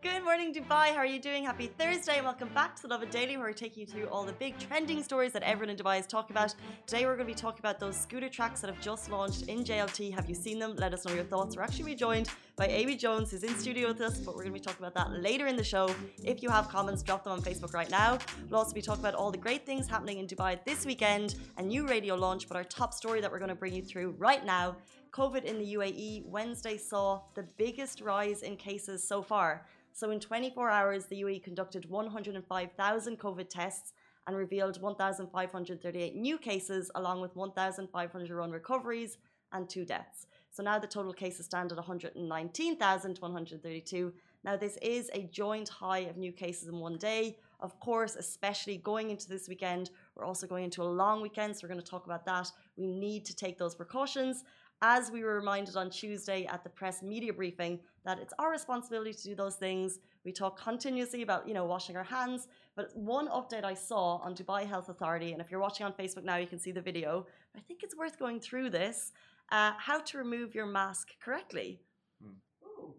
Good morning, Dubai. How are you doing? Happy Thursday welcome back to the Lovin Daily, where we take you through all the big trending stories that everyone in Dubai is talking about. Today, we're going to be talking about those scooter tracks that have just launched in JLT. Have you seen them? Let us know your thoughts. We're actually joined by Amy Jones, who's in studio with us, but we're going to be talking about that later in the show. If you have comments, drop them on Facebook right now. We'll also be talking about all the great things happening in Dubai this weekend, a new radio launch, but our top story that we're going to bring you through right now. COVID in the UAE Wednesday saw the biggest rise in cases so far. So in 24 hours, the UAE conducted 105,000 COVID tests and revealed 1,538 new cases, along with 1,501 recoveries and two deaths. So now the total cases stand at 119,132. Now, this is a joint high of new cases in one day. Of course, especially going into this weekend, we're also going into a long weekend, so we're going to talk about that. We need to take those precautions as we were reminded on Tuesday at the press media briefing that it's our responsibility to do those things. We talk continuously about, you know, washing our hands. But one update I saw on Dubai Health Authority, and if you're watching on Facebook now, you can see the video. I think it's worth going through this. Uh, how to remove your mask correctly. Hmm.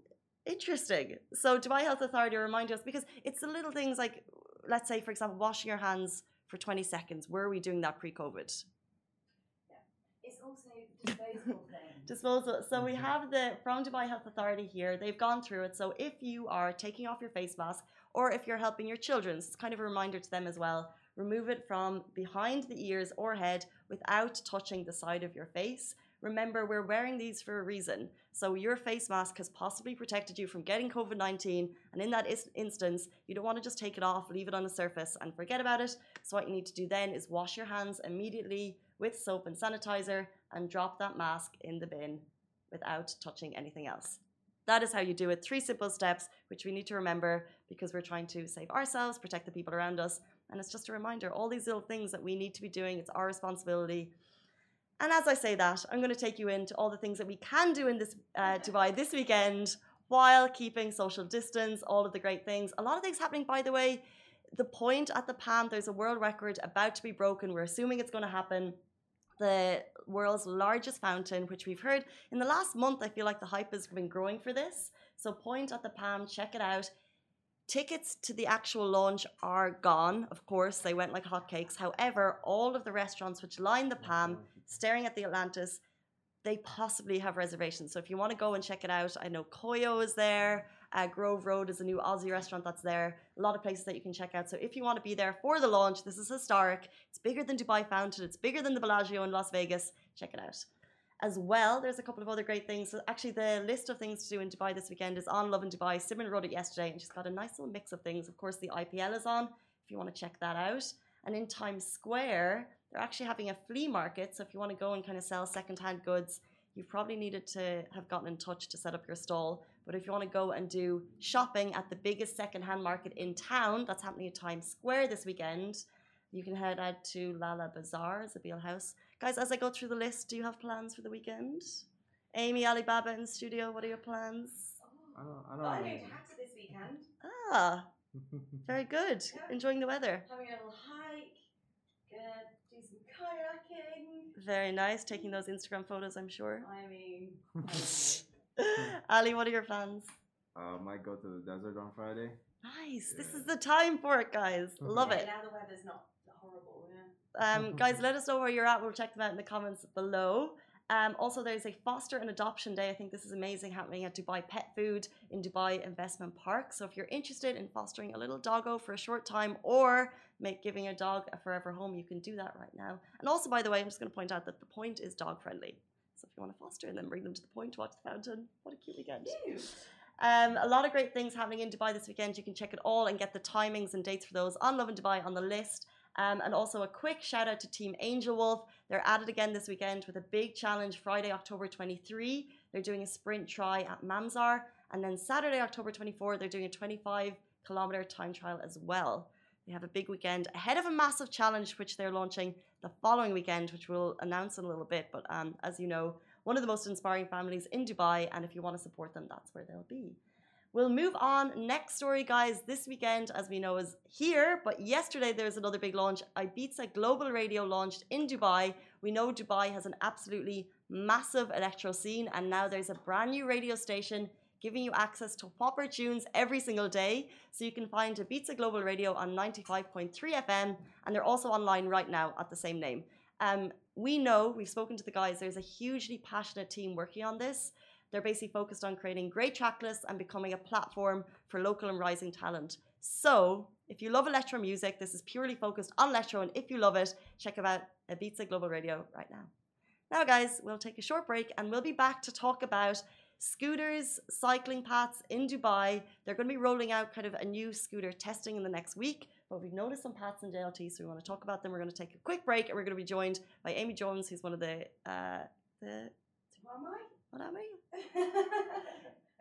Interesting. So Dubai Health Authority remind us because it's the little things like, let's say, for example, washing your hands for 20 seconds. Were we doing that pre-COVID? Yeah. It's also disposable disposal. So we mm-hmm. have the from Dubai Health Authority here. They've gone through it. So if you are taking off your face mask or if you're helping your children, it's kind of a reminder to them as well. Remove it from behind the ears or head without touching the side of your face. Remember, we're wearing these for a reason. So your face mask has possibly protected you from getting COVID 19. And in that instance, you don't want to just take it off, leave it on the surface, and forget about it. So what you need to do then is wash your hands immediately with soap and sanitizer and drop that mask in the bin without touching anything else. That is how you do it. Three simple steps, which we need to remember because we're trying to save ourselves, protect the people around us. And it's just a reminder all these little things that we need to be doing, it's our responsibility. And as I say that, I'm going to take you into all the things that we can do in this uh, Dubai this weekend while keeping social distance, all of the great things. A lot of things happening, by the way. The Pointe at the Palm, there's a world record about to be broken. We're assuming it's going to happen the world's largest fountain, which we've heard in the last month. I feel like the hype has been growing for this. So, Pointe at the Palm, check it out. Tickets to the actual launch are gone. Of course, they went like hotcakes. However, all of the restaurants which line the Palm, staring at the Atlantis, they possibly have reservations. So if you want to go and check it out, I know Koyo is there. Uh, Grove Road is a new Aussie restaurant that's there. A lot of places that you can check out. So if you want to be there for the launch, this is historic. It's bigger than Dubai Fountain. It's bigger than the Bellagio in Las Vegas. Check it out. As well, there's a couple of other great things. So actually, the list of things to do in Dubai this weekend is on Lovin Dubai. Simon wrote it yesterday, and she's got a nice little mix of things. Of course, the IPL is on if you want to check that out. And in Times Square, they're actually having a flea market. So if you want to go and kind of sell secondhand goods, you've probably needed to have gotten in touch to set up your stall. But if you want to go and do shopping at the biggest secondhand market in town, that's happening at Times Square this weekend, you can head out to Lala Bazaar, Zabeel House. Guys, as I go through the list, do you have plans for the weekend? Amy, Alibaba in studio, what are your plans? I don't, I don't well, I'm going to Hatta this weekend. Ah, very good. Yeah. Enjoying the weather. Having a little hike, gonna do some kayaking. Very nice, taking those Instagram photos, I'm sure. I mean, Ali, what are your plans? Uh, might go to the desert on Friday. Nice. Yeah. This is the time for it, guys. Love it. Now the weather's not horrible. Yeah. Um, guys, let us know where you're at. We'll check them out in the comments below. Um, also, there's a foster and adoption day. I think this is amazing happening at Dubai Pet Food in Dubai Investment Park. So if you're interested in fostering a little doggo for a short time or make giving a dog a forever home, you can do that right now. And also, by the way, I'm just going to point out that the Pointe is dog friendly. So if you want to foster and then bring them to the Pointe to watch the fountain, what a cute weekend. Um, a lot of great things happening in Dubai this weekend. You can check it all and get the timings and dates for those on Lovin Dubai on the list. Um, and also a quick shout out to Team Angel Wolf. They're at it again this weekend with a big challenge Friday, October 23. They're doing a sprint tri at Mamzar. And then Saturday, October 24, they're doing a 25 kilometer time trial as well. They have a big weekend ahead of a massive challenge, which they're launching the following weekend, which we'll announce in a little bit. But um, as you know, one of the most inspiring families in Dubai, and if you want to support them, that's where they'll be. We'll move on. Next story, guys. This weekend, as we know, is here. But yesterday, there was another big launch. Ibiza Global Radio launched in Dubai. We know Dubai has an absolutely massive electro scene, and now there's a brand new radio station giving you access to whopper tunes every single day. So you can find Ibiza Global Radio on 95.3 FM, and they're also online right now at the same name. Um, we know, we've spoken to the guys, there's a hugely passionate team working on this. They're basically focused on creating great track lists and becoming a platform for local and rising talent. So, if you love electro music, this is purely focused on electro, and if you love it, check out Ibiza Global Radio right now. Now, guys, we'll take a short break and we'll be back to talk about scooters, cycling paths in Dubai. They're going to be rolling out kind of a new scooter testing in the next week. But we've noticed some paths in JLT, so we want to talk about them. We're going to take a quick break, and we're going to be joined by Amy Jones, who's one of the uh, the Who am I? What am I?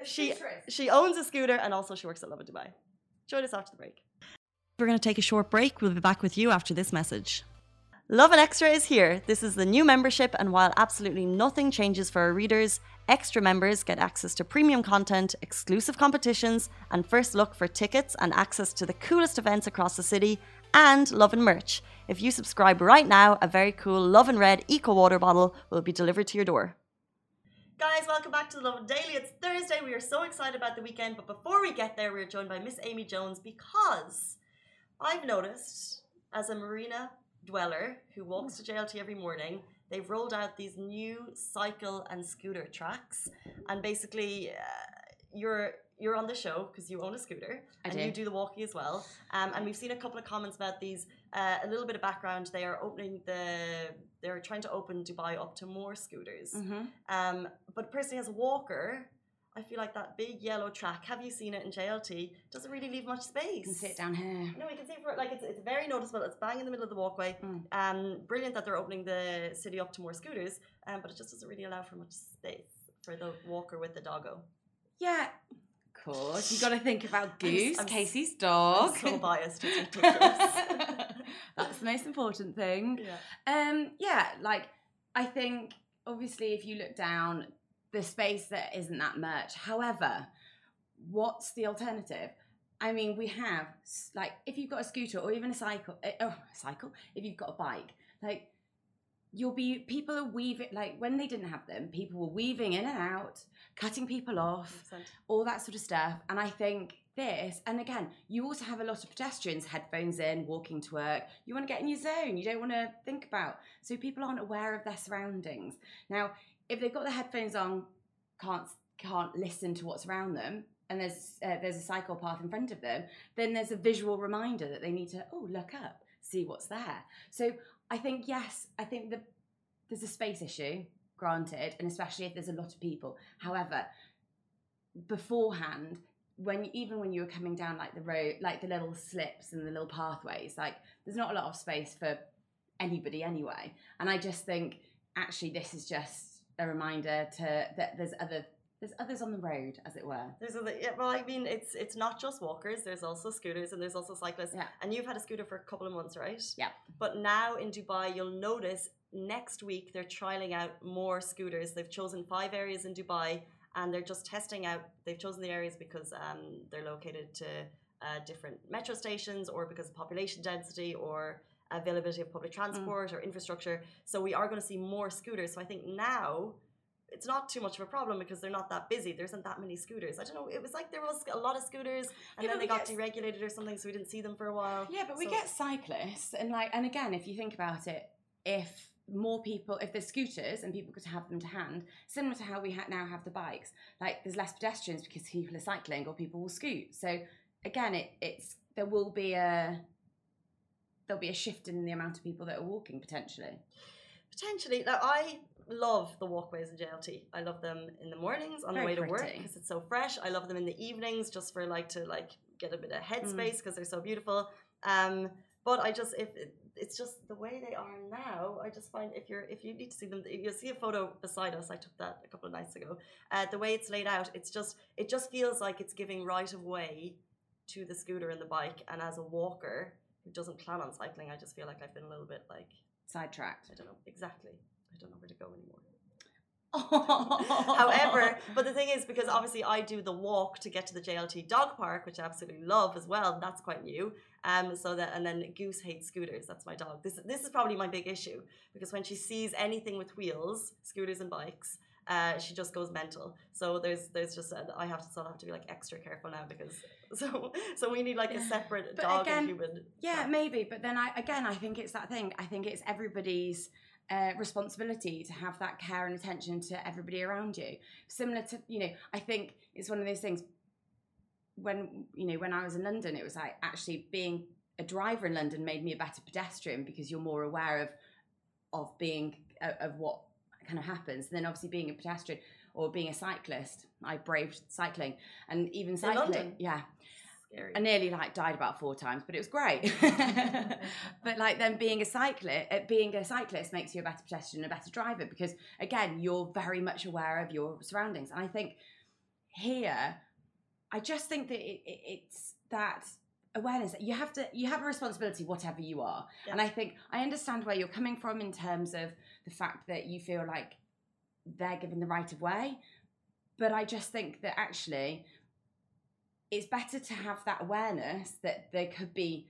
A She- She owns a scooter and also she works at Lovin Dubai. Join us after the break. We're going to take a short break. We'll be back with you after this message. Lovin Extra is here. This is the new membership, and while absolutely nothing changes for our readers, extra members get access to premium content, exclusive competitions, and first look for tickets and access to the coolest events across the city, and Lovin merch. If you subscribe right now, a very cool Lovin Red Eco Water bottle will be delivered to your door. Guys, welcome back to the Love Daily. It's Thursday. We are so excited about the weekend, but before we get there, we're joined by Miss Amy Jones because I've noticed as a marina dweller who walks to JLT every morning, they've rolled out these new cycle and scooter tracks, and basically, uh, you're you're on the show because you own a scooter I and do. you do the walkie as well. Um, and we've seen a couple of comments about these. Uh, a little bit of background: they are opening the, they're trying to open Dubai up to more scooters. Mm-hmm. Um, but personally, as a walker, I feel like that big yellow track. Have you seen it in JLT? Doesn't really leave much space. You can sit down here. No, we can see it for like it's, it's very noticeable. It's bang in the middle of the walkway. Mm. Um, brilliant that they're opening the city up to more scooters. Um, but it just doesn't really allow for much space for the walker with the doggo. Yeah. Course. You've got to think about I'm Goose, I'm s- Casey's I'm dog. so biased. It's. That's the most important thing. yeah. Um, yeah, like I think obviously if you look down, the space that isn't that much. However, what's the alternative? I mean, we have like if you've got a scooter or even a cycle, uh, oh, cycle. If you've got a bike, like you'll be people are weaving like when they didn't have them, people were weaving in and out, cutting people off 100%. all that sort of stuff. And I think this, and again, you also have a lot of pedestrians, headphones in, walking to work. You want to get in your zone. You don't want to think about. So people aren't aware of their surroundings. Now, if they've got their headphones on, can't can't listen to what's around them, and there's uh, there's a cycle path in front of them, then there's a visual reminder that they need to oh look up, see what's there. So I think yes, I think the there's a space issue, granted, and especially if there's a lot of people. However, beforehand when even when you were coming down like the road like the little slips and the little pathways like there's not a lot of space for anybody anyway and i just think actually this is just a reminder to that there's other there's others on the road as it were There's other, yeah, well, I mean, it's it's not just walkers. There's also scooters and there's also cyclists. Yeah. And you've had a scooter for a couple of months, right? Yeah. But now in Dubai, you'll notice next week they're trialing out more scooters. They've chosen five areas in Dubai, and they're just testing out. They've chosen the areas because um, they're located to uh, different metro stations, or because of population density, or availability of public transport or infrastructure. So we are going to see more scooters. So I think now it's not too much of a problem because they're not that busy. There isn't that many scooters. I don't know. It was like there was a lot of scooters, and Yeah, then they got get- deregulated or something, so we didn't see them for a while. yeah but we So- get cyclists and like and again if you think about it if more people if there's scooters and people could have them to hand similar to how we ha- now have the bikes like there's less pedestrians because people are cycling or people will scoot so again it, it's there will be a there'll be a shift in the amount of people that are walking potentially Potentially. Now, I love the walkways in JLT. I love them in the mornings on the Very way to work because it's so fresh. I love them in the evenings just for like to like get a bit of Mm. headspace because they're so beautiful. Um, but I just if it, it's just the way they are now. I just find if you're if you need to see them, you'll see a photo beside us. I took that a couple of nights ago. Uh, the way it's laid out, it's just it just feels like it's giving right of way to the scooter and the bike. And as a walker who doesn't plan on cycling, I just feel like I've been a little bit like sidetracked I don't know exactly. I don't know where to go anymore. However, but the thing is, because obviously I do the walk to get to the JLT dog park, which I absolutely love as well. And that's quite new. Um, so that and then Goose hates scooters. That's my dog. This this is probably my big issue because when she sees anything with wheels, scooters and bikes, uh, she just goes mental. So there's there's just a, I have to sort of have to be like extra careful now because so so we need like a separate But dog again, and human. Yeah, maybe. But then I again, I think it's that thing. I think it's everybody's uh, responsibility to have that care and attention to everybody around you. Similar to you know, I think it's one of those things. When you know, when I was in London, it was like actually being a driver in London made me a better pedestrian because you're more aware of of being of, of what kind of happens. And then obviously being a pedestrian or being a cyclist, I braved cycling and even cycling. Yeah, Scary. I nearly like died about four times, but it was great. but like then being a cyclist, uh, being a cyclist makes you a better pedestrian and a better driver because again you're very much aware of your surroundings. And I think here, I just think that it, it, it's that awareness that you have to you have a responsibility whatever you are. Yeah. And I think I understand where you're coming from in terms of the fact that you feel like they're given the right of way. But I just think that actually it's better to have that awareness that there could be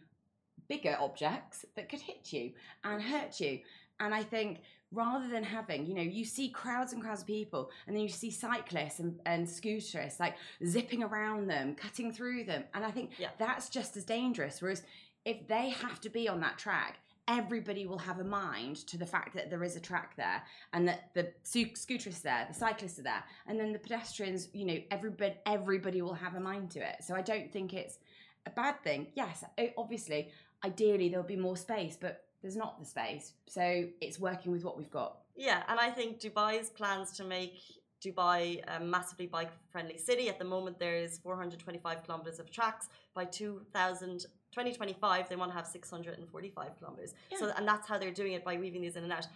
bigger objects that could hit you and hurt you. And I think rather than having, you know, you see crowds and crowds of people and then you see cyclists and, and scooterists like zipping around them, cutting through them. And I think Yeah. that's just as dangerous. Whereas if they have to be on that track, everybody will have a mind to the fact that there is a track there and that the sco- scooterists there, the cyclists are there, and then the pedestrians, you know, everybody everybody will have a mind to it. So I don't think it's a bad thing. Yes, obviously, ideally there'll be more space, but there's not the space. So it's working with what we've got. Yeah, and I think Dubai's plans to make Dubai a massively bike friendly city. At the moment, there is 425 kilometers of tracks. By 2000, 2025, they want to have 645 kilometers. So, and that's how they're doing it by weaving these in and out.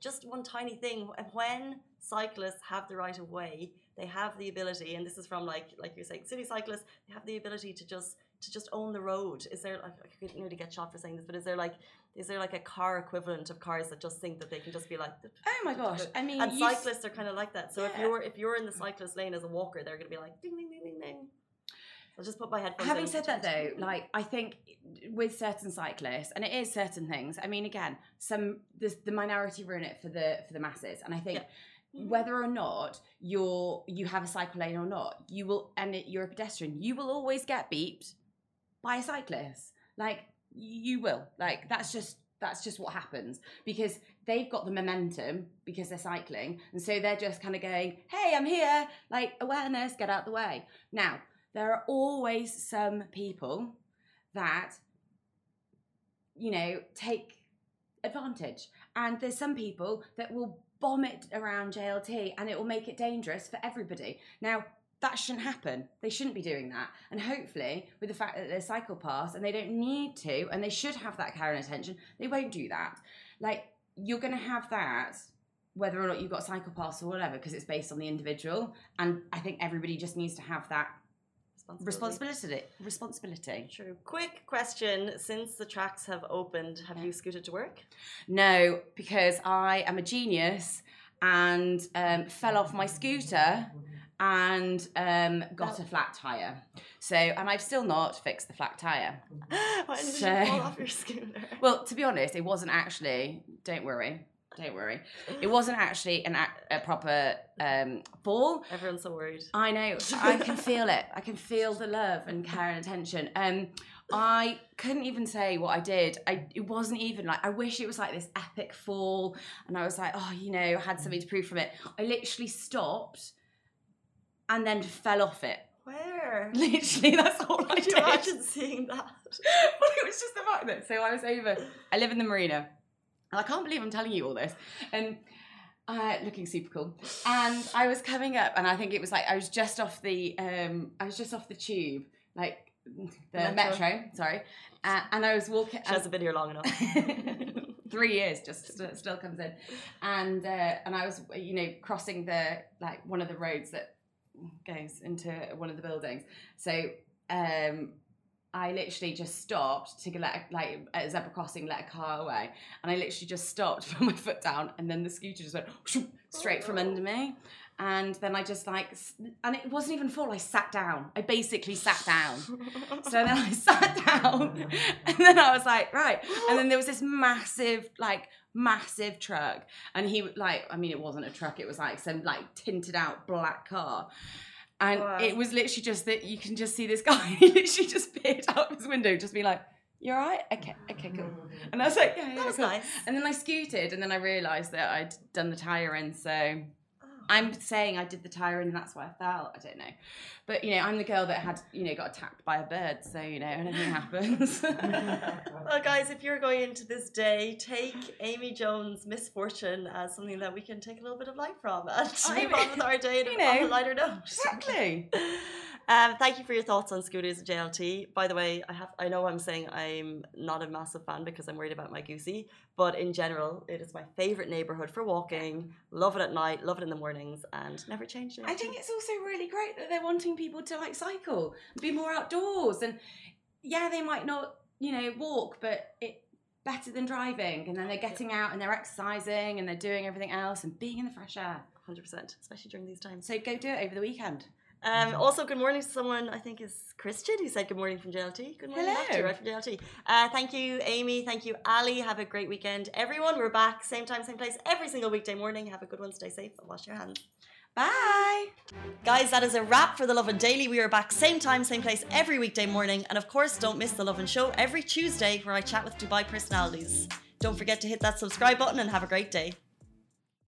Just one tiny thing: when cyclists have the right of way, they have the ability, and this is from like like you're saying, city cyclists, they have the ability to just to just own the road. Is there? Like, I could nearly get shot for saying this, but is there like is there like a car equivalent of cars that just think that they can just be like Oh my gosh! I mean, and cyclists are kind of like that. So if you're if you're in the cyclist lane as a walker, they're going to be like ding ding ding ding ding. I'll just put my headphones. Having said that, though, like I think with certain cyclists, and it is certain things. I mean, again, some the, the minority ruin it for the for the masses, and I think Yeah. Mm. whether or not you're you have a cycle lane or not, you will, and you're a pedestrian, you will always get beeped by a cyclist. Like you will, like that's just that's just what happens because they've got the momentum because they're cycling, and so they're just kind of going, "Hey, I'm here!" Like awareness, get out the way. Now there are always some people that you know take advantage. And there's some people that will bomb it around JLT and it will make it dangerous for everybody. Now that shouldn't happen. They shouldn't be doing that. And hopefully with the fact that there's cycle pass and they don't need to and they should have that care and attention they won't do that. Like you're going to have that whether or not you've got cycle pass or whatever because it's based on the individual. And i think everybody just needs to have that responsibility responsibility True. Quick question: Since the tracks have opened, have Yeah. you scooted to work? no because i am a genius and um, fell off my scooter and um, got a flat tire so and i've still not fixed the flat tire Why did So- you fall off your scooter? well to be honest it wasn't actually don't worry don't worry it wasn't actually an, a, a proper um, fall Everyone's so worried. I know. I can feel it. I can feel the love and care and attention. Um, I couldn't even say what I did. I it wasn't even like I wish it was like this epic fall, and I was like, oh, you know, I had something to prove from it. I literally stopped, and then fell off it. Where? Literally, that's all I Could you did. imagine seeing that? well, it was just the fact that so I was over. I live in the marina, and I can't believe I'm telling you all this. And uh, looking super cool. And I was coming up, and I think it was like I was just off the um, I was just off the tube, like the Metro. metro. sorry, uh, and I was walking. She hasn't been here long enough. Three years just st- still comes in, and uh, and I was you know crossing the like one of the roads that goes into one of the buildings. So um, I literally just stopped to let like at a zebra crossing, let a car away, and I literally just stopped, put my foot down, and then the scooter just went straight from oh. under me. And then I just like, and it wasn't even full. I sat down. I basically sat down. So then I sat down, and then I was like, right. And then there was this massive, like, massive truck, and he like, I mean, it wasn't a truck. It was like some like tinted out black car. And Wow. it was literally just that you can just see this guy. He literally just peered out of his window, just be like, "You all right? Okay, okay, cool." And I was like, "Yeah, yeah, That was cool." nice. And then I scooted, and then I realised that I'd done the tyre in. So. I'm saying I did the tyre in, and that's why I fell. I don't know, but you know, I'm the girl that had you know got attacked by a bird. So you know, anything happens. Well, guys, if you're going into this day, take Amy Jones' misfortune as something that we can take a little bit of light from and I move on with our day you on a know, lighter note. exactly. Um, thank you for your thoughts on scooters and JLT. By the way, I have I know I'm saying I'm not a massive fan because I'm worried about my goosey, but in general, it is my favorite neighborhood for walking. Love it at night, love it in the mornings, and never change it. I think it's also really great that they're wanting people to like cycle, be more outdoors, and yeah, they might not, you know, walk, but it better than driving. And then they're getting out and they're exercising and they're doing everything else and being in the fresh air. 100%, especially during these times. So go do it over the weekend. Um, also, good morning to someone I think is Christian who said good morning from JLT. Good morning, back to you, Hello. right from JLT. Uh, thank you, Amy. Thank you, Ali. Have a great weekend, everyone. We're back, same time, same place, every single weekday morning. Have a good one. Stay safe and wash your hands. Bye. Guys, that is a wrap for the Lovin Daily. We are back same time, same place every weekday morning. And of course, don't miss the Lovin Show every Tuesday where I chat with Dubai personalities. Don't forget to hit that subscribe button and have a great day.